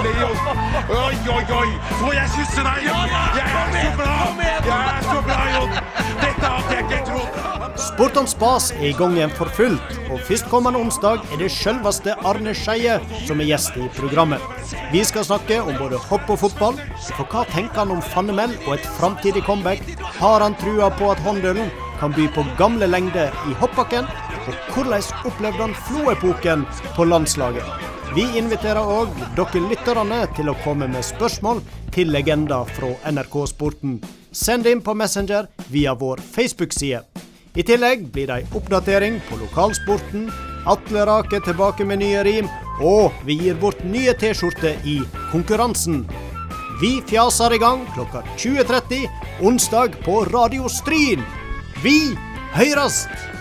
utrolig. Oi, oi, oi. Får jeg kysse deg? Jeg er så glad. Jeg er så glad, Jon. Dette hadde jeg ikke trodd. Sport om spas er i gang igjen for fullt, og førstkommende onsdag er det selveste Arne Skeie som er gjest i programmet. Vi skal snakke om både hopp og fotball, for hva tenker han om Fannemel og et framtidig comeback? Har han trua på at Håndølen kan by på gamle lengder i hoppbakken? Og hvordan opplevde han Flo-epoken på landslaget? Vi inviterer òg dere lytterne til å komme med spørsmål til legender fra NRK Sporten. Send inn på Messenger via vår Facebook-side. I tillegg blir det ei oppdatering på lokalsporten, Atle Rake tilbake med nye rim, og vi gir bort nye T-skjorter i konkurransen. Vi fjaser i gang klokka 20.30 onsdag på Radio Stryn. Vi høyrest!